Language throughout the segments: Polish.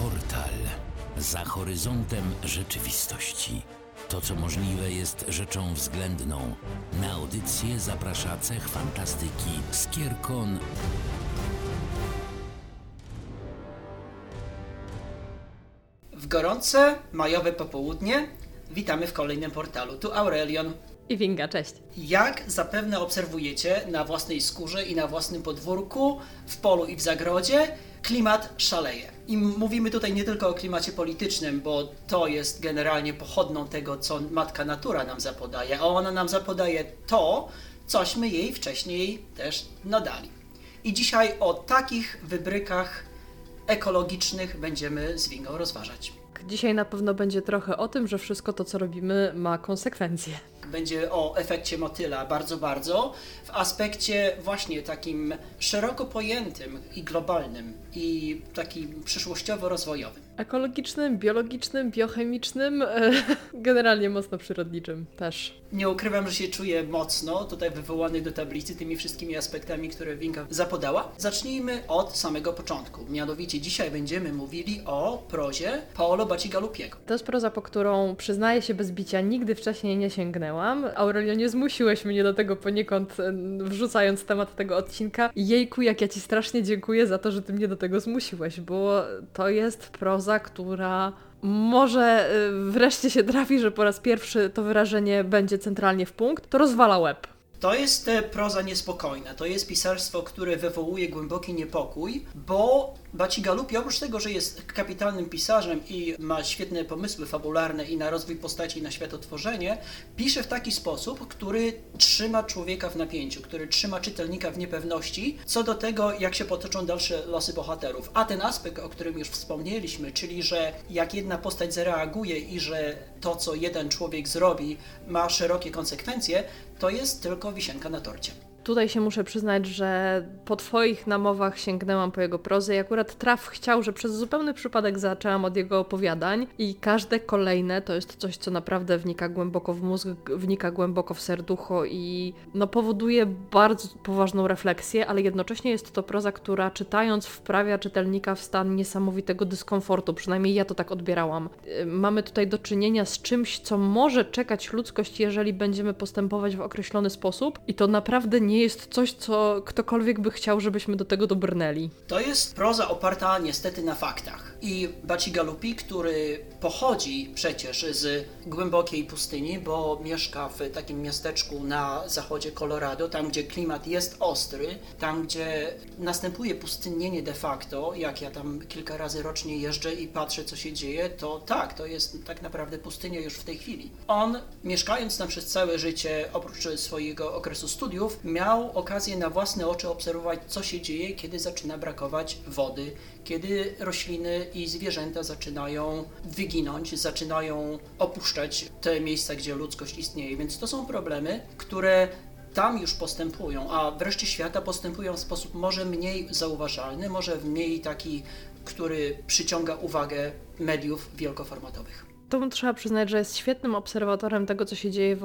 Portal. Za horyzontem rzeczywistości. To, co możliwe, jest rzeczą względną. Na audycję zaprasza cech fantastyki Skierkon W gorące, majowe popołudnie witamy w kolejnym portalu. Tu Aurelion. I Winga, cześć. Jak zapewne obserwujecie na własnej skórze i na własnym podwórku, w polu i w zagrodzie, klimat szaleje. I mówimy tutaj nie tylko o klimacie politycznym, bo to jest generalnie pochodną tego, co matka natura nam zapodaje, a ona nam zapodaje to, cośmy jej wcześniej też nadali. I dzisiaj o takich wybrykach ekologicznych będziemy z Wingą rozważać. Dzisiaj na pewno będzie trochę o tym, że wszystko to, co robimy, ma konsekwencje. Będzie o efekcie motyla bardzo, bardzo w aspekcie właśnie takim szeroko pojętym i globalnym i takim przyszłościowo-rozwojowym. Ekologicznym, biologicznym, biochemicznym, e, generalnie mocno przyrodniczym też. Nie ukrywam, że się czuję mocno tutaj wywołany do tablicy tymi wszystkimi aspektami, które Winka zapodała. Zacznijmy od samego początku. Mianowicie dzisiaj będziemy mówili o prozie Paolo Bacigalupiego. To jest proza, po którą przyznaję się bez bicia, nigdy wcześniej nie sięgnęłam. Aurelio, nie zmusiłeś mnie do tego poniekąd, wrzucając temat tego odcinka. Jejku, jak ja Ci strasznie dziękuję za to, że Ty mnie do tego zmusiłeś, bo to jest proza, która może y, wreszcie się trafi, że po raz pierwszy to wyrażenie będzie centralnie w punkt, to rozwala łeb. To jest e, proza niespokojna, to jest pisarstwo, które wywołuje głęboki niepokój, bo Bacigalupi oprócz tego, że jest kapitalnym pisarzem i ma świetne pomysły fabularne i na rozwój postaci i na światotworzenie, pisze w taki sposób, który trzyma człowieka w napięciu, który trzyma czytelnika w niepewności co do tego, jak się potoczą dalsze losy bohaterów. A ten aspekt, o którym już wspomnieliśmy, czyli że jak jedna postać zareaguje i że to, co jeden człowiek zrobi, ma szerokie konsekwencje, to jest tylko wisienka na torcie. Tutaj się muszę przyznać, że po Twoich namowach sięgnęłam po jego prozę i akurat traf chciał, że przez zupełny przypadek zaczęłam od jego opowiadań i każde kolejne to jest coś, co naprawdę wnika głęboko w mózg, wnika głęboko w serducho i no, powoduje bardzo poważną refleksję, ale jednocześnie jest to proza, która czytając wprawia czytelnika w stan niesamowitego dyskomfortu, przynajmniej ja to tak odbierałam. Y, Mamy tutaj do czynienia z czymś, co może czekać ludzkość, jeżeli będziemy postępować w określony sposób i to naprawdę nie jest coś, co ktokolwiek by chciał, żebyśmy do tego dobrnęli. To jest proza oparta niestety na faktach. I Bacigalupi, który pochodzi przecież z głębokiej pustyni, bo mieszka w takim miasteczku na zachodzie Colorado, tam gdzie klimat jest ostry, tam gdzie następuje pustynnienie de facto, jak ja tam kilka razy rocznie jeżdżę i patrzę co się dzieje, to tak, to jest tak naprawdę pustynia już w tej chwili. On, mieszkając tam przez całe życie, oprócz swojego okresu studiów, miał okazję na własne oczy obserwować, co się dzieje, kiedy zaczyna brakować wody, kiedy rośliny i zwierzęta zaczynają wyginąć, zaczynają opuszczać te miejsca, gdzie ludzkość istnieje. Więc to są problemy, które tam już postępują, a wreszcie świata postępują w sposób może mniej zauważalny, może mniej taki, który przyciąga uwagę mediów wielkoformatowych to trzeba przyznać, że jest świetnym obserwatorem tego, co się dzieje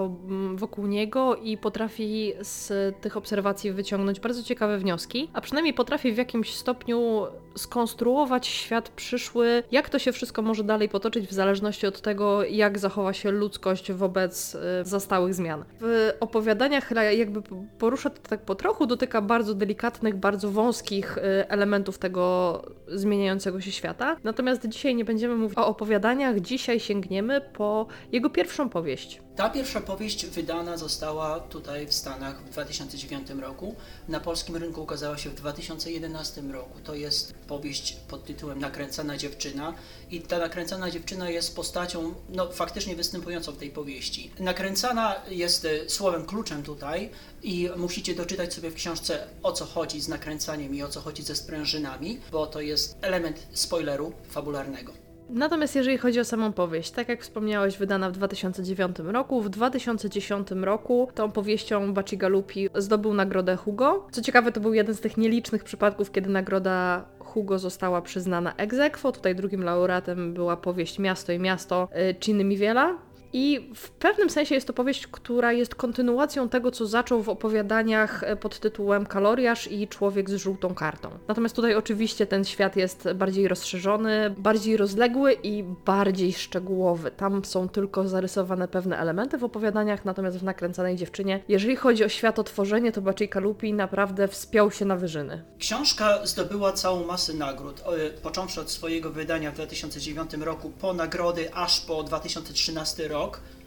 wokół niego i potrafi z tych obserwacji wyciągnąć bardzo ciekawe wnioski, a przynajmniej potrafi w jakimś stopniu skonstruować świat przyszły, jak to się wszystko może dalej potoczyć w zależności od tego, jak zachowa się ludzkość wobec y, zastałych zmian. W opowiadaniach jakby porusza to tak po trochu, dotyka bardzo delikatnych, bardzo wąskich y, elementów tego zmieniającego się świata. Natomiast dzisiaj nie będziemy mówić o opowiadaniach, dzisiaj się sięgniemy po jego pierwszą powieść. Ta pierwsza powieść wydana została tutaj w Stanach w 2009 roku. Na polskim rynku ukazała się w 2011 roku. To jest powieść pod tytułem Nakręcana dziewczyna i ta nakręcana dziewczyna jest postacią no, faktycznie występującą w tej powieści. Nakręcana jest e, słowem kluczem tutaj i musicie doczytać sobie w książce o co chodzi z nakręcaniem i o co chodzi ze sprężynami, bo to jest element spoileru fabularnego. Natomiast jeżeli chodzi o samą powieść, tak jak wspomniałeś, wydana w 2009 roku, w 2010 roku tą powieścią Bacigalupi zdobył nagrodę Hugo. Co ciekawe, to był jeden z tych nielicznych przypadków, kiedy nagroda Hugo została przyznana ex aequo. Tutaj drugim laureatem była powieść Miasto i Miasto y, Miwiela. I w pewnym sensie jest to powieść, która jest kontynuacją tego, co zaczął w opowiadaniach e, pod tytułem Kaloriarz i Człowiek z żółtą kartą. Natomiast tutaj oczywiście ten świat jest bardziej rozszerzony, bardziej rozległy i bardziej szczegółowy. Tam są tylko zarysowane pewne elementy w opowiadaniach, natomiast w Nakręcanej Dziewczynie, jeżeli chodzi o światotworzenie, to Baciej Kalupi naprawdę wspiął się na wyżyny. Książka zdobyła całą masę nagród, e, począwszy od swojego wydania w 2009 roku, po nagrody aż po 2013 rok.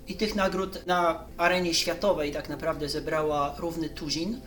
I tych nagród na arenie światowej tak naprawdę zebrała równy tuzin.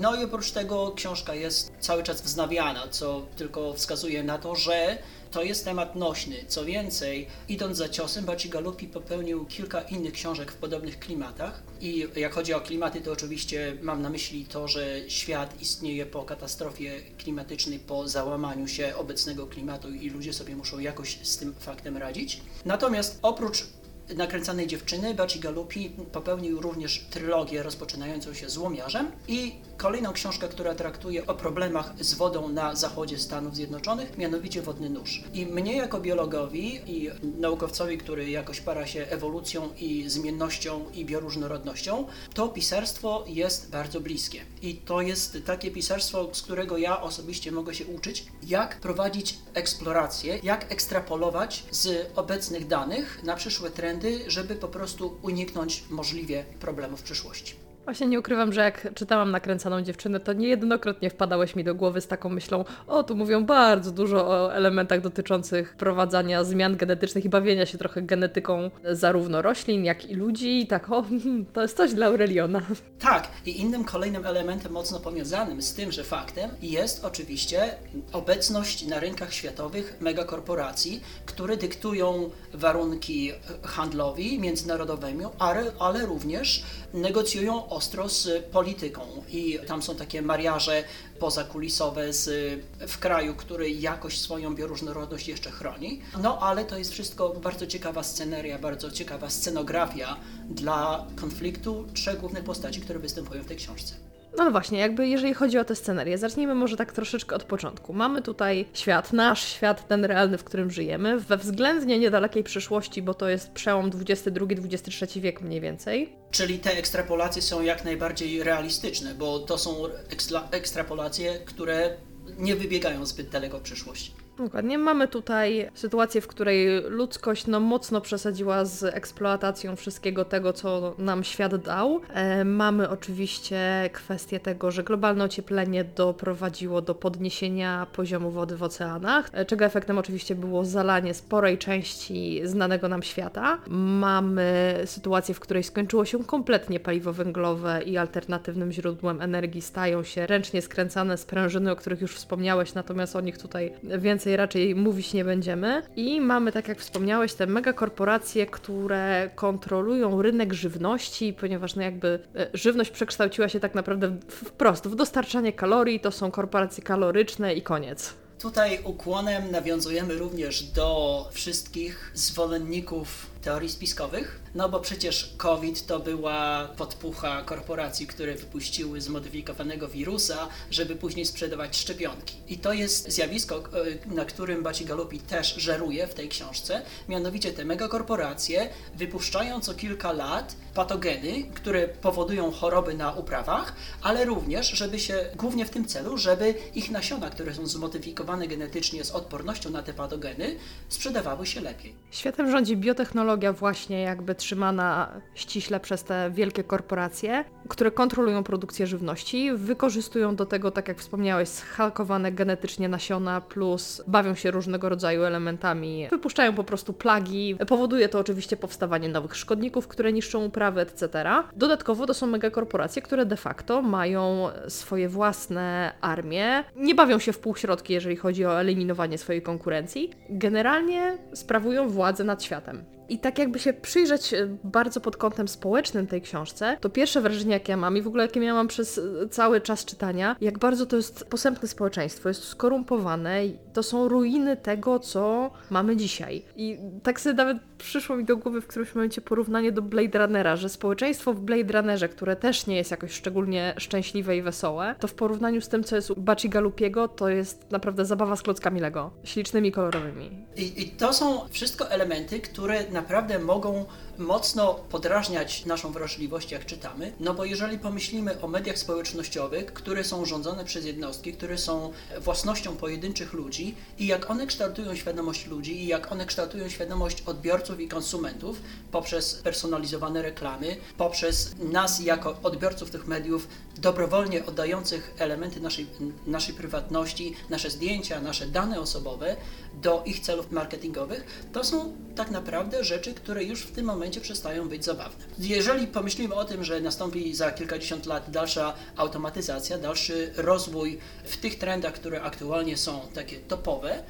No i oprócz tego książka jest cały czas wznawiana, co tylko wskazuje na to, że to jest temat nośny. Co więcej, idąc za ciosem, Bacigalupi popełnił kilka innych książek w podobnych klimatach. I jak chodzi o klimaty, to oczywiście mam na myśli to, że świat istnieje po katastrofie klimatycznej, po załamaniu się obecnego klimatu i ludzie sobie muszą jakoś z tym faktem radzić. Natomiast oprócz nakręcanej dziewczyny, Baci Galupi popełnił również trylogię rozpoczynającą się złomiarzem i kolejną książkę, która traktuje o problemach z wodą na zachodzie Stanów Zjednoczonych, mianowicie Wodny Nóż. I mnie jako biologowi i naukowcowi, który jakoś para się ewolucją i zmiennością i bioróżnorodnością, to pisarstwo jest bardzo bliskie. I to jest takie pisarstwo, z którego ja osobiście mogę się uczyć, jak prowadzić eksplorację, jak ekstrapolować z obecnych danych na przyszłe trendy, żeby po prostu uniknąć możliwie problemów w przyszłości. Właśnie nie ukrywam, że jak czytałam nakręcaną dziewczynę, to niejednokrotnie wpadałeś mi do głowy z taką myślą, o tu mówią bardzo dużo o elementach dotyczących prowadzenia zmian genetycznych i bawienia się trochę genetyką zarówno roślin, jak i ludzi. I tak, o, to jest coś dla Aureliona. Tak, i innym kolejnym elementem mocno powiązanym z tymże faktem jest oczywiście obecność na rynkach światowych megakorporacji, które dyktują warunki handlowi, międzynarodowymi, ale, ale również negocjują ostro z polityką. I tam są takie mariaże pozakulisowe z, w kraju, który jakoś swoją bioróżnorodność jeszcze chroni. No ale to jest wszystko bardzo ciekawa sceneria, bardzo ciekawa scenografia dla konfliktu trzech głównych postaci, które występują w tej książce. No, no właśnie, jakby jeżeli chodzi o tę scenerię, zacznijmy może tak troszeczkę od początku. Mamy tutaj świat, nasz świat, ten realny, w którym żyjemy, we względnie niedalekiej przyszłości, bo to jest przełom XXI-XXIII wiek mniej więcej. Czyli te ekstrapolacje są jak najbardziej realistyczne, bo to są ekstra, ekstrapolacje, które nie wybiegają zbyt daleko w przyszłość. Dokładnie. Mamy tutaj sytuację, w której ludzkość no, mocno przesadziła z eksploatacją wszystkiego tego, co nam świat dał. E, mamy oczywiście kwestię tego, że globalne ocieplenie doprowadziło do podniesienia poziomu wody w oceanach, e, czego efektem oczywiście było zalanie sporej części znanego nam świata. Mamy sytuację, w której skończyło się kompletnie paliwo węglowe i alternatywnym źródłem energii stają się ręcznie skręcane sprężyny, o których już wspomniałeś, natomiast o nich tutaj więcej raczej mówić nie będziemy. I mamy, tak jak wspomniałeś, te megakorporacje, które kontrolują rynek żywności, ponieważ no jakby e, żywność przekształciła się tak naprawdę wprost w dostarczanie kalorii, to są korporacje kaloryczne i koniec. Tutaj ukłonem nawiązujemy również do wszystkich zwolenników teorii spiskowych, no bo przecież COVID to była podpucha korporacji, które wypuściły zmodyfikowanego wirusa, żeby później sprzedawać szczepionki. I to jest zjawisko, e, na którym Bacigalupi też żeruje w tej książce, mianowicie te megakorporacje wypuszczają co kilka lat patogeny, które powodują choroby na uprawach, ale również, żeby się, głównie w tym celu, żeby ich nasiona, które są zmodyfikowane genetycznie z odpornością na te patogeny, sprzedawały się lepiej. Światem rządzi biotechnologia właśnie jakby trzymana ściśle przez te wielkie korporacje, które kontrolują produkcję żywności, wykorzystują do tego, tak jak wspomniałeś, schalkowane genetycznie nasiona, plus bawią się różnego rodzaju elementami, wypuszczają po prostu plagi. Powoduje to oczywiście powstawanie nowych szkodników, które niszczą uprawy, etc. Dodatkowo to są megakorporacje, które de facto mają swoje własne armie, nie bawią się w półśrodki, jeżeli chodzi o eliminowanie swojej konkurencji. Generalnie sprawują władzę nad światem. I tak jakby się przyjrzeć e, bardzo pod kątem społecznym tej książce, to pierwsze wrażenie, jak ja mam i w ogóle jakie miałam przez e, cały czas czytania, jak bardzo to jest posępne społeczeństwo, jest skorumpowane to są ruiny tego, co mamy dzisiaj. I tak sobie nawet przyszło mi do głowy w którymś momencie porównanie do Blade Runnera, że społeczeństwo w Blade Runnerze, które też nie jest jakoś szczególnie szczęśliwe i wesołe, to w porównaniu z tym, co jest u Baci Galupiego, to jest naprawdę zabawa z klockami Lego. Ślicznymi, kolorowymi. I, I to są wszystko elementy, które naprawdę mogą mocno podrażniać naszą wrażliwość, jak czytamy. No bo jeżeli pomyślimy o mediach społecznościowych, które są rządzone przez jednostki, które są własnością pojedynczych ludzi i jak one kształtują świadomość ludzi i jak one kształtują świadomość odbiorców i konsumentów poprzez personalizowane reklamy, poprzez nas jako odbiorców tych mediów dobrowolnie oddających elementy naszej, naszej prywatności, nasze zdjęcia, nasze dane osobowe do ich celów marketingowych, to są tak naprawdę rzeczy, które już w tym momencie przestają być zabawne. Jeżeli pomyślimy o tym, że nastąpi za kilkadziesiąt lat dalsza automatyzacja, dalszy rozwój w tych trendach, które aktualnie są takie topowe,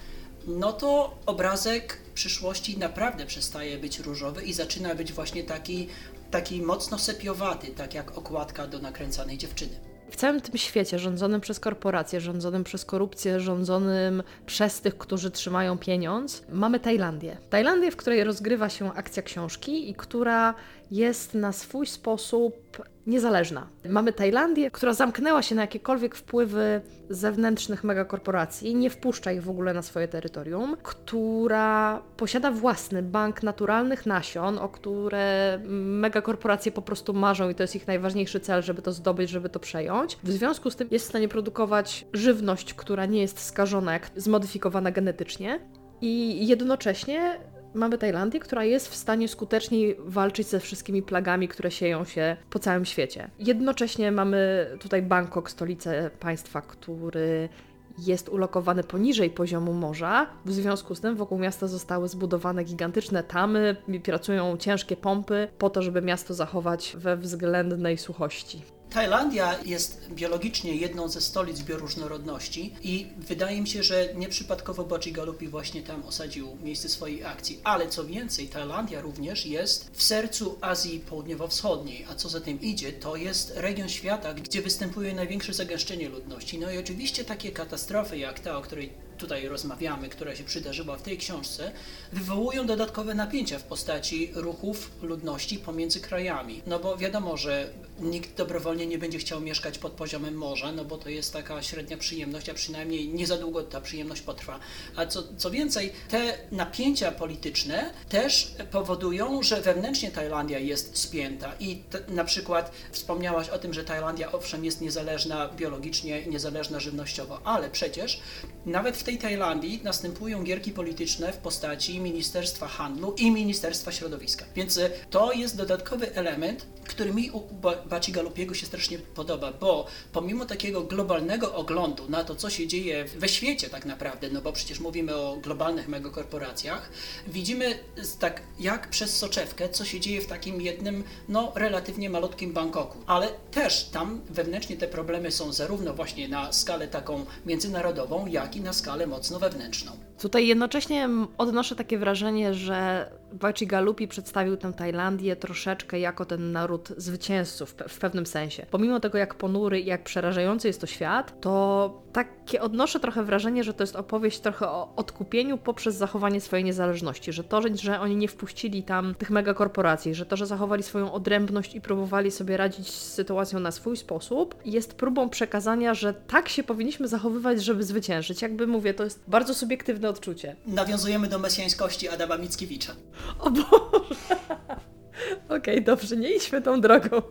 no to obrazek przyszłości naprawdę przestaje być różowy i zaczyna być właśnie taki, taki mocno sepiowaty, tak jak okładka do nakręcanej dziewczyny. W całym tym świecie rządzonym przez korporacje, rządzonym przez korupcję, rządzonym przez tych, którzy trzymają pieniądz, mamy Tajlandię. Tajlandię, w której rozgrywa się akcja książki i która jest na swój sposób niezależna. Mamy Tajlandię, która zamknęła się na jakiekolwiek wpływy zewnętrznych megakorporacji, nie wpuszcza ich w ogóle na swoje terytorium, która posiada własny bank naturalnych nasion, o które megakorporacje po prostu marzą i to jest ich najważniejszy cel, żeby to zdobyć, żeby to przejąć. W związku z tym jest w stanie produkować żywność, która nie jest skażona, jak zmodyfikowana genetycznie. I jednocześnie mamy Tajlandię, która jest w stanie skuteczniej walczyć ze wszystkimi plagami, które sieją się po całym świecie. Jednocześnie mamy tutaj Bangkok, stolicę państwa, który jest ulokowany poniżej poziomu morza. W związku z tym wokół miasta zostały zbudowane gigantyczne tamy, pracują ciężkie pompy po to, żeby miasto zachować we względnej suchości. Tajlandia jest biologicznie jedną ze stolic bioróżnorodności i wydaje mi się, że nieprzypadkowo Boci Galupi właśnie tam osadził miejsce swojej akcji. Ale co więcej, Tajlandia również jest w sercu Azji Południowo-Wschodniej, a co za tym idzie, to jest region świata, gdzie występuje największe zagęszczenie ludności. No i oczywiście takie katastrofy jak ta, o której tutaj rozmawiamy, która się przydarzyła w tej książce, wywołują dodatkowe napięcia w postaci ruchów ludności pomiędzy krajami. No bo wiadomo, że nikt dobrowolnie nie będzie chciał mieszkać pod poziomem morza, no bo to jest taka średnia przyjemność, a przynajmniej nie za długo ta przyjemność potrwa. A co, co więcej, te napięcia polityczne też powodują, że wewnętrznie Tajlandia jest spięta i na przykład wspomniałaś o tym, że Tajlandia owszem jest niezależna biologicznie, niezależna żywnościowo, ale przecież nawet w tej Tajlandii następują gierki polityczne w postaci Ministerstwa Handlu i Ministerstwa Środowiska. Więc e, to jest dodatkowy element, który mi u Baci Galupiego się strasznie podoba, bo pomimo takiego globalnego oglądu na to, co się dzieje we świecie tak naprawdę, no bo przecież mówimy o globalnych megakorporacjach, widzimy tak jak przez soczewkę, co się dzieje w takim jednym, no relatywnie malutkim Bangkoku. Ale też tam wewnętrznie te problemy są zarówno właśnie na skalę taką międzynarodową, jak i na skalę mocno wewnętrzną. Tutaj jednocześnie odnoszę takie wrażenie, że Baci Galupi przedstawił tę Tajlandię troszeczkę jako ten naród zwycięzców w pewnym sensie. Pomimo tego, jak ponury i jak przerażający jest to świat, to takie odnoszę trochę wrażenie, że to jest opowieść trochę o odkupieniu poprzez zachowanie swojej niezależności, że to, że oni nie wpuścili tam tych megakorporacji, że to, że zachowali swoją odrębność i próbowali sobie radzić z sytuacją na swój sposób, jest próbą przekazania, że tak się powinniśmy zachowywać, żeby zwyciężyć. Jakby mówię, to jest bardzo subiektywne odczucie. Nawiązujemy do mesjańskości Adama Mickiewicza. O Boże! Okej, okay, dobrze, nie idźmy tą drogą.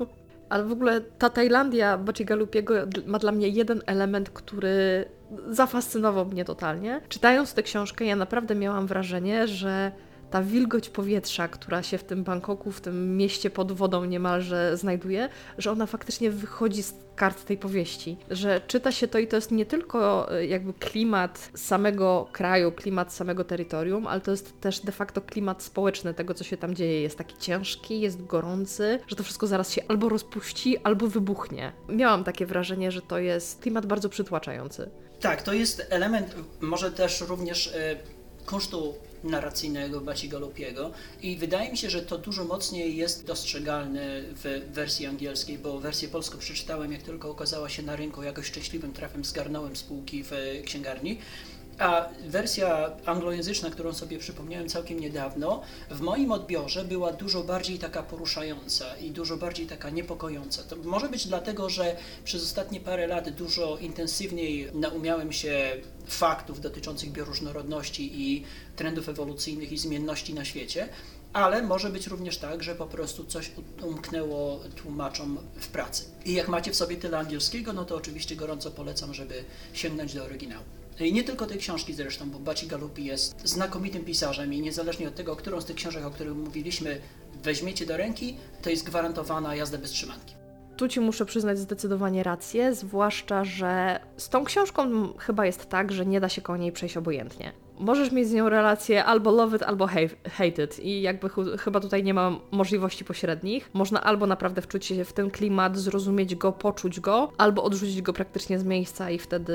Ale w ogóle ta Tajlandia Galupiego ma dla mnie jeden element, który zafascynował mnie totalnie. Czytając tę książkę, ja naprawdę miałam wrażenie, że ta wilgoć powietrza, która się w tym Bangkoku, w tym mieście pod wodą niemalże znajduje, że ona faktycznie wychodzi z kart tej powieści. Że czyta się to i to jest nie tylko e, jakby klimat samego kraju, klimat samego terytorium, ale to jest też de facto klimat społeczny tego, co się tam dzieje. Jest taki ciężki, jest gorący, że to wszystko zaraz się albo rozpuści, albo wybuchnie. Miałam takie wrażenie, że to jest klimat bardzo przytłaczający. Tak, to jest element, może też również. Kosztu narracyjnego Baciga Lupiego i wydaje mi się, że to dużo mocniej jest dostrzegalne w wersji angielskiej, bo wersję polską przeczytałem, jak tylko okazała się na rynku, jakoś szczęśliwym trafem zgarnąłem spółki w księgarni. A wersja anglojęzyczna, którą sobie przypomniałem całkiem niedawno, w moim odbiorze była dużo bardziej taka poruszająca i dużo bardziej taka niepokojąca. To może być dlatego, że przez ostatnie parę lat dużo intensywniej naumiałem się faktów dotyczących bioróżnorodności i trendów ewolucyjnych i zmienności na świecie, ale może być również tak, że po prostu coś umknęło tłumaczom w pracy. I jak macie w sobie tyle angielskiego, no to oczywiście gorąco polecam, żeby sięgnąć do oryginału. I nie tylko tej książki zresztą, bo Baci Galupi jest znakomitym pisarzem i niezależnie od tego, którą z tych książek, o których mówiliśmy, weźmiecie do ręki, to jest gwarantowana jazda bez trzymanki. Tu ci muszę przyznać zdecydowanie rację, zwłaszcza, że z tą książką chyba jest tak, że nie da się koło niej przejść obojętnie możesz mieć z nią relację albo love it, albo hate it. I jakby ch chyba tutaj nie ma możliwości pośrednich. Można albo naprawdę wczuć się w ten klimat, zrozumieć go, poczuć go, albo odrzucić go praktycznie z miejsca i wtedy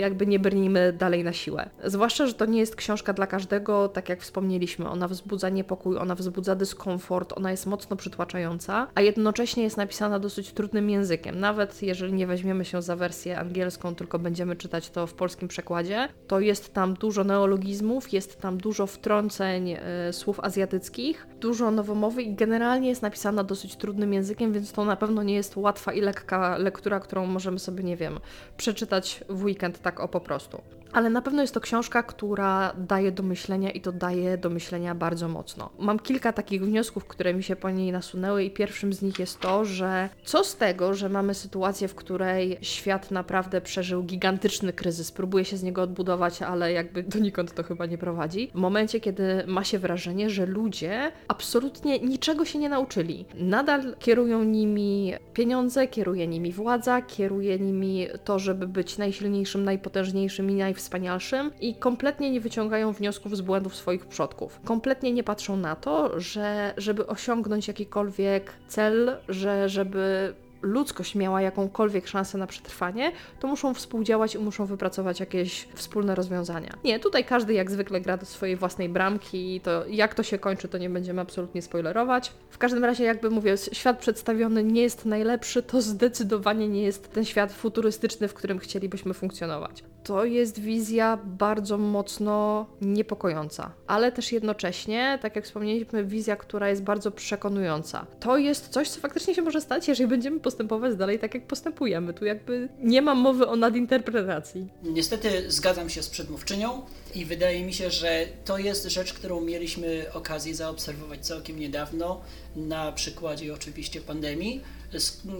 jakby nie brnijmy dalej na siłę. Zwłaszcza, że to nie jest książka dla każdego, tak jak wspomnieliśmy. Ona wzbudza niepokój, ona wzbudza dyskomfort, ona jest mocno przytłaczająca, a jednocześnie jest napisana dosyć trudnym językiem. Nawet jeżeli nie weźmiemy się za wersję angielską, tylko będziemy czytać to w polskim przekładzie, to jest tam dużo neologii neologizmów, jest tam dużo wtrąceń e, słów azjatyckich, dużo nowomowy i generalnie jest napisana dosyć trudnym językiem, więc to na pewno nie jest łatwa i lekka lektura, którą możemy sobie, nie wiem, przeczytać w weekend tak o po prostu ale na pewno jest to książka, która daje do myślenia i to daje do myślenia bardzo mocno. Mam kilka takich wniosków, które mi się po niej nasunęły, i pierwszym z nich jest to, że co z tego, że mamy sytuację, w której świat naprawdę przeżył gigantyczny kryzys, próbuje się z niego odbudować, ale jakby donikąd to chyba nie prowadzi. W momencie, kiedy ma się wrażenie, że ludzie absolutnie niczego się nie nauczyli. Nadal kierują nimi pieniądze, kieruje nimi władza, kieruje nimi to, żeby być najsilniejszym, najpotężniejszym i najwspanialszym najwspanialszym i kompletnie nie wyciągają wniosków z błędów swoich przodków. Kompletnie nie patrzą na to, że żeby osiągnąć jakikolwiek cel, że żeby ludzkość miała jakąkolwiek szansę na przetrwanie, to muszą współdziałać i muszą wypracować jakieś wspólne rozwiązania. Nie, tutaj każdy jak zwykle gra do swojej własnej bramki i to jak to się kończy, to nie będziemy absolutnie spoilerować. W każdym razie, jakby mówię, świat przedstawiony nie jest najlepszy, to zdecydowanie nie jest ten świat futurystyczny, w którym chcielibyśmy funkcjonować. To jest wizja bardzo mocno niepokojąca, ale też jednocześnie, tak jak wspomnieliśmy, wizja, która jest bardzo przekonująca. To jest coś, co faktycznie się może stać, jeżeli będziemy postępować dalej tak, jak postępujemy. Tu jakby nie ma mowy o nadinterpretacji. Niestety zgadzam się z przedmówczynią i wydaje mi się, że to jest rzecz, którą mieliśmy okazję zaobserwować całkiem niedawno na przykładzie oczywiście pandemii.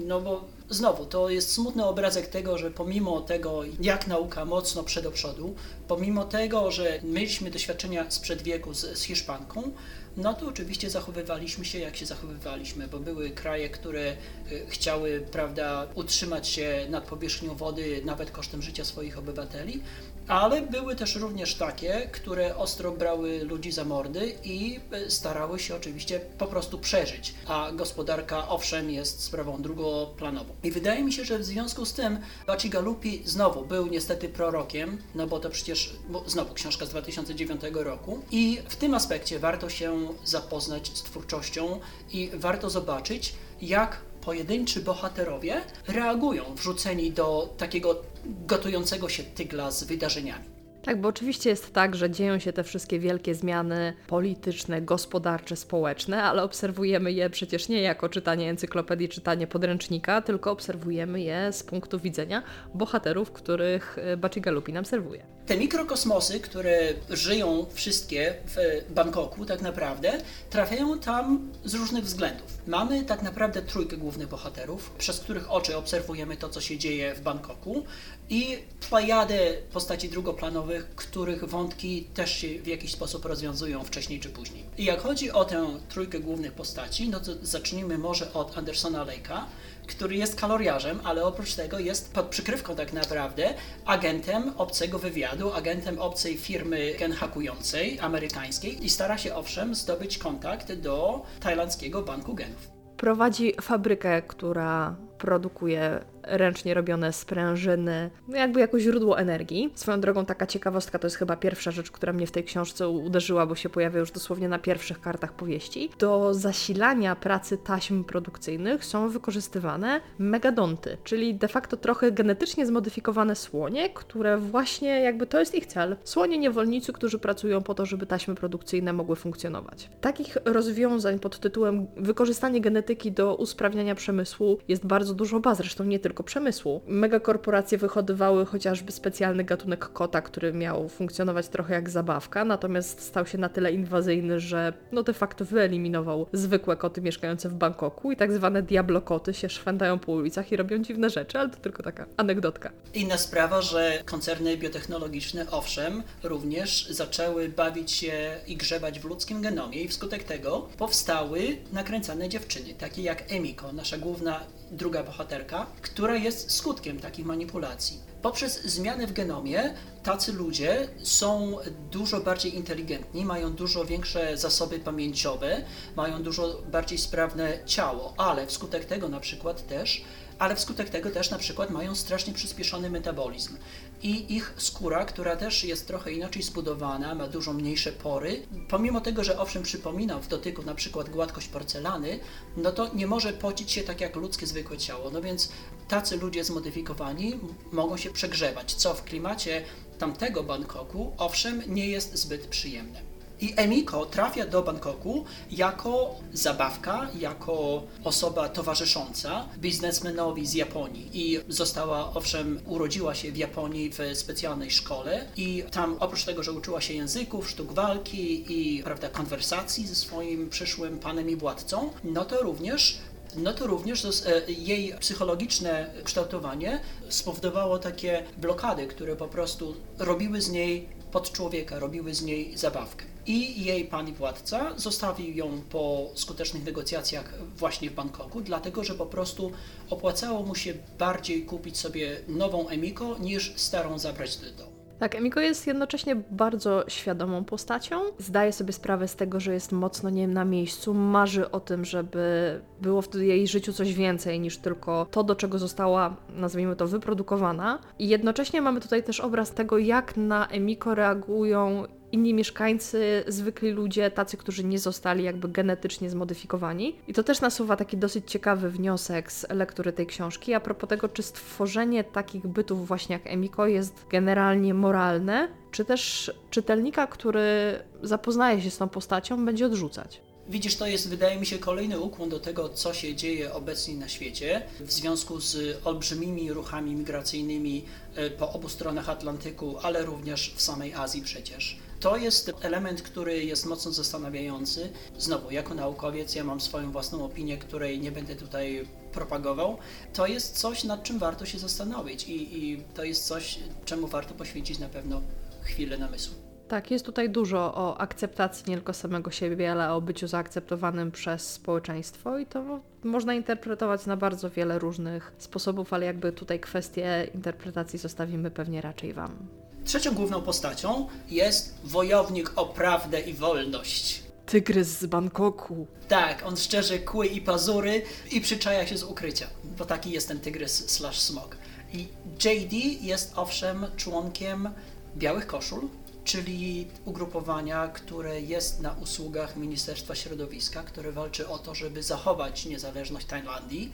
No bo znowu, to jest smutny obrazek tego, że pomimo tego, jak nauka mocno przed do przodu, pomimo tego, że mieliśmy doświadczenia sprzed wieku z, z Hiszpanką, no to oczywiście zachowywaliśmy się jak się zachowywaliśmy, bo były kraje, które y, chciały, prawda, utrzymać się nad powierzchnią wody nawet kosztem życia swoich obywateli, ale były też również takie, które ostro brały ludzi za mordy i y, starały się oczywiście po prostu przeżyć, a gospodarka owszem jest sprawą drugoplanową. I wydaje mi się, że w związku z tym Bacigalupi znowu był niestety prorokiem, no bo to przecież bo znowu książka z 2009 roku i w tym aspekcie warto się zapoznać z twórczością i warto zobaczyć, jak pojedynczy bohaterowie reagują wrzuceni do takiego gotującego się tygla z wydarzeniami. Tak, bo oczywiście jest tak, że dzieją się te wszystkie wielkie zmiany polityczne, gospodarcze, społeczne, ale obserwujemy je przecież nie jako czytanie encyklopedii, czytanie podręcznika, tylko obserwujemy je z punktu widzenia bohaterów, których Bacigalupi nam serwuje. Te mikrokosmosy, które żyją wszystkie w Bangkoku tak naprawdę, trafiają tam z różnych względów. Mamy tak naprawdę trójkę głównych bohaterów, przez których oczy obserwujemy to, co się dzieje w Bangkoku i plejadę postaci drugoplanowych, których wątki też się w jakiś sposób rozwiązują wcześniej czy później. I jak chodzi o tę trójkę głównych postaci, no to zacznijmy może od Andersona Lake'a, który jest kaloriarzem, ale oprócz tego jest pod przykrywką tak naprawdę agentem obcego wywiadu, agentem obcej firmy genhakującej, amerykańskiej i stara się owszem zdobyć kontakt do tajlandzkiego banku genów. Prowadzi fabrykę, która produkuje ręcznie robione sprężyny, no jakby jako źródło energii. Swoją drogą taka ciekawostka to jest chyba pierwsza rzecz, która mnie w tej książce uderzyła, bo się pojawia już dosłownie na pierwszych kartach powieści. Do zasilania pracy taśm produkcyjnych są wykorzystywane megadonty, czyli de facto trochę genetycznie zmodyfikowane słonie, które właśnie jakby to jest ich cel. Słonie niewolnicy, którzy pracują po to, żeby taśmy produkcyjne mogły funkcjonować. Takich rozwiązań pod tytułem wykorzystanie genetyki do usprawniania przemysłu jest bardzo dużo baz, zresztą nie tylko przemysłu. Megakorporacje wyhodowały chociażby specjalny gatunek kota, który miał funkcjonować trochę jak zabawka, natomiast stał się na tyle inwazyjny, że no de facto wyeliminował zwykłe koty mieszkające w Bangkoku i tak zwane diablokoty się szwędają po ulicach i robią dziwne rzeczy, ale to tylko taka anegdotka. Inna sprawa, że koncerny biotechnologiczne, owszem, również zaczęły bawić się i grzebać w ludzkim genomie i wskutek tego powstały nakręcane dziewczyny, takie jak Emiko, nasza główna druga bohaterka, która jest skutkiem takich manipulacji. Poprzez zmiany w genomie tacy ludzie są dużo bardziej inteligentni, mają dużo większe zasoby pamięciowe, mają dużo bardziej sprawne ciało, ale wskutek tego na przykład też ale wskutek tego też na przykład mają strasznie przyspieszony metabolizm. I ich skóra, która też jest trochę inaczej zbudowana, ma dużo mniejsze pory, pomimo tego, że owszem przypomina w dotyku na przykład gładkość porcelany, no to nie może pocić się tak jak ludzkie zwykłe ciało. No więc tacy ludzie zmodyfikowani mogą się przegrzewać, co w klimacie tamtego Bangkoku owszem nie jest zbyt przyjemne. I Emiko trafia do Bangkoku jako zabawka, jako osoba towarzysząca biznesmenowi z Japonii. I została, owszem, urodziła się w Japonii w specjalnej szkole i tam oprócz tego, że uczyła się języków, sztuk walki i prawda, konwersacji ze swoim przyszłym panem i władcą, no to również no to również jej psychologiczne kształtowanie spowodowało takie blokady, które po prostu robiły z niej pod człowieka, robiły z niej zabawkę. I jej pan i władca zostawił ją po skutecznych negocjacjach właśnie w Bangkoku, dlatego że po prostu opłacało mu się bardziej kupić sobie nową Emiko niż starą zabrać do domu. Tak, Emiko jest jednocześnie bardzo świadomą postacią. Zdaje sobie sprawę z tego, że jest mocno nie na miejscu. Marzy o tym, żeby było w jej życiu coś więcej niż tylko to, do czego została, nazwijmy to, wyprodukowana. I jednocześnie mamy tutaj też obraz tego, jak na Emiko reagują inni mieszkańcy, zwykli ludzie, tacy, którzy nie zostali jakby genetycznie zmodyfikowani. I to też nasuwa taki dosyć ciekawy wniosek z lektury tej książki a propos tego, czy stworzenie takich bytów właśnie jak Emiko jest generalnie moralne, czy też czytelnika, który zapoznaje się z tą postacią, będzie odrzucać. Widzisz, to jest, wydaje mi się, kolejny ukłon do tego, co się dzieje obecnie na świecie w związku z olbrzymimi ruchami migracyjnymi e, po obu stronach Atlantyku, ale również w samej Azji przecież. To jest element, który jest mocno zastanawiający. Znowu, jako naukowiec, ja mam swoją własną opinię, której nie będę tutaj propagował. To jest coś, nad czym warto się zastanowić, i, i to jest coś, czemu warto poświęcić na pewno chwilę namysłu. Tak, jest tutaj dużo o akceptacji nie tylko samego siebie, ale o byciu zaakceptowanym przez społeczeństwo i to można interpretować na bardzo wiele różnych sposobów, ale jakby tutaj kwestie interpretacji zostawimy pewnie raczej Wam. Trzecią główną postacią jest wojownik o prawdę i wolność. Tygrys z Bangkoku. Tak, on szczerze kły i pazury i przyczaja się z ukrycia, bo taki jest ten tygrys slash smog. I JD jest owszem członkiem Białych Koszul, czyli ugrupowania, które jest na usługach Ministerstwa Środowiska, które walczy o to, żeby zachować niezależność Tajlandii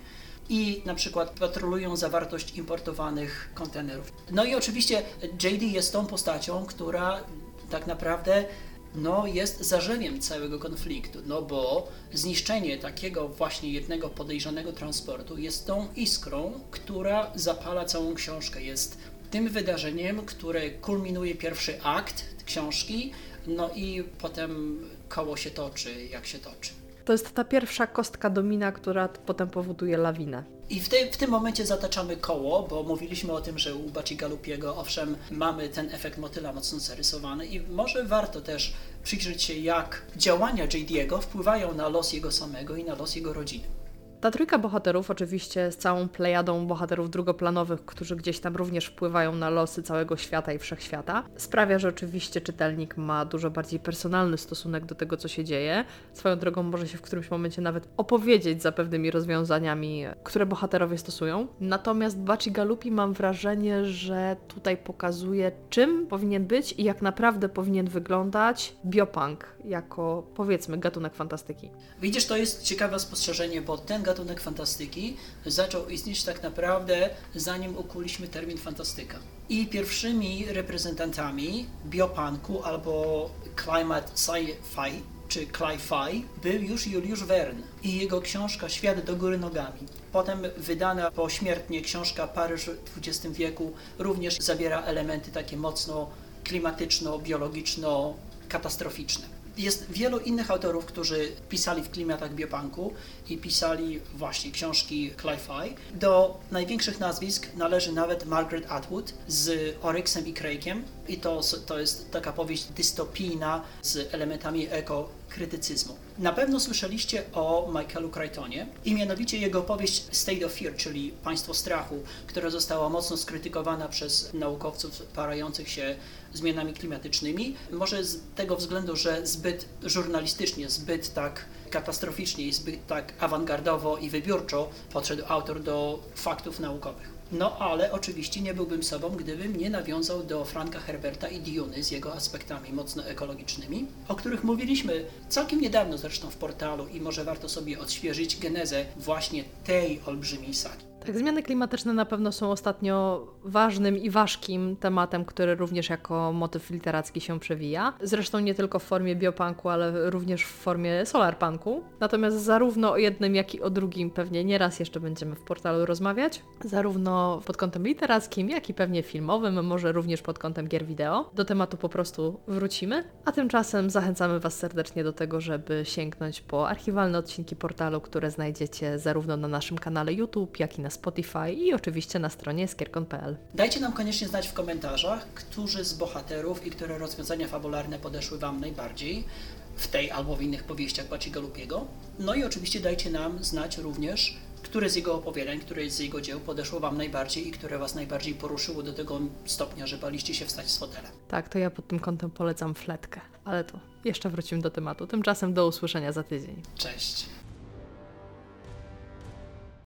i na przykład patrolują zawartość importowanych kontenerów. No i oczywiście JD jest tą postacią, która tak naprawdę no, jest zarzewiem całego konfliktu, no bo zniszczenie takiego właśnie jednego podejrzanego transportu jest tą iskrą, która zapala całą książkę, jest tym wydarzeniem, które kulminuje pierwszy akt książki, no i potem koło się toczy, jak się toczy. To jest ta pierwsza kostka domina, która potem powoduje lawinę. I w, te, w tym momencie zataczamy koło, bo mówiliśmy o tym, że u Bacigalupiego owszem mamy ten efekt motyla mocno zarysowany i może warto też przyjrzeć się, jak działania JD'ego wpływają na los jego samego i na los jego rodziny. Ta trójka bohaterów, oczywiście z całą plejadą bohaterów drugoplanowych, którzy gdzieś tam również wpływają na losy całego świata i wszechświata, sprawia, że oczywiście czytelnik ma dużo bardziej personalny stosunek do tego, co się dzieje. Swoją drogą może się w którymś momencie nawet opowiedzieć za pewnymi rozwiązaniami, które bohaterowie stosują. Natomiast Baci Galupi mam wrażenie, że tutaj pokazuje, czym powinien być i jak naprawdę powinien wyglądać biopunk jako powiedzmy gatunek fantastyki. Widzisz, to jest ciekawe spostrzeżenie, bo ten gatunek fantastyki zaczął istnieć tak naprawdę zanim ukuliśmy termin fantastyka. I pierwszymi reprezentantami biopunku albo climate sci-fi czy cli-fi był już Juliusz Verne i jego książka Świat do góry nogami. Potem wydana pośmiertnie książka Paryż w XX wieku również zawiera elementy takie mocno klimatyczno-biologiczno-katastroficzne. Jest wielu innych autorów, którzy pisali w klimatach biopunku i pisali właśnie książki cli-fi. Do największych nazwisk należy nawet Margaret Atwood z Oryxem i Craigiem i to, to jest taka powieść dystopijna z elementami ekokrytycyzmu. Na pewno słyszeliście o Michaelu Crichtonie i mianowicie jego powieść State of Fear, czyli Państwo Strachu, która została mocno skrytykowana przez naukowców parających się zmianami klimatycznymi. Może z tego względu, że zbyt żurnalistycznie, zbyt tak katastroficznie i zbyt tak awangardowo i wybiórczo podszedł autor do faktów naukowych. No ale oczywiście nie byłbym sobą, gdybym nie nawiązał do Franka Herberta i Diony z jego aspektami mocno ekologicznymi, o których mówiliśmy całkiem niedawno zresztą w portalu i może warto sobie odświeżyć genezę właśnie tej olbrzymiej sagi. Tak, zmiany klimatyczne na pewno są ostatnio ważnym i ważkim tematem, który również jako motyw literacki się przewija. Zresztą nie tylko w formie biopunku, ale również w formie solarpunku. Natomiast zarówno o jednym, jak i o drugim pewnie nieraz jeszcze będziemy w portalu rozmawiać. Zarówno pod kątem literackim, jak i pewnie filmowym, może również pod kątem gier wideo. Do tematu po prostu wrócimy. A tymczasem zachęcamy Was serdecznie do tego, żeby sięgnąć po archiwalne odcinki portalu, które znajdziecie zarówno na naszym kanale YouTube, jak i na Spotify i oczywiście na stronie skierkon.pl. Dajcie nam koniecznie znać w komentarzach, którzy z bohaterów i które rozwiązania fabularne podeszły Wam najbardziej w tej albo w innych powieściach Baciego Lupiego. No i oczywiście dajcie nam znać również, które z jego opowiadań, które z jego dzieł podeszło Wam najbardziej i które Was najbardziej poruszyło do tego stopnia, że baliście się wstać z fotela. Tak, to ja pod tym kątem polecam fletkę, ale to jeszcze wrócimy do tematu. Tymczasem do usłyszenia za tydzień. Cześć!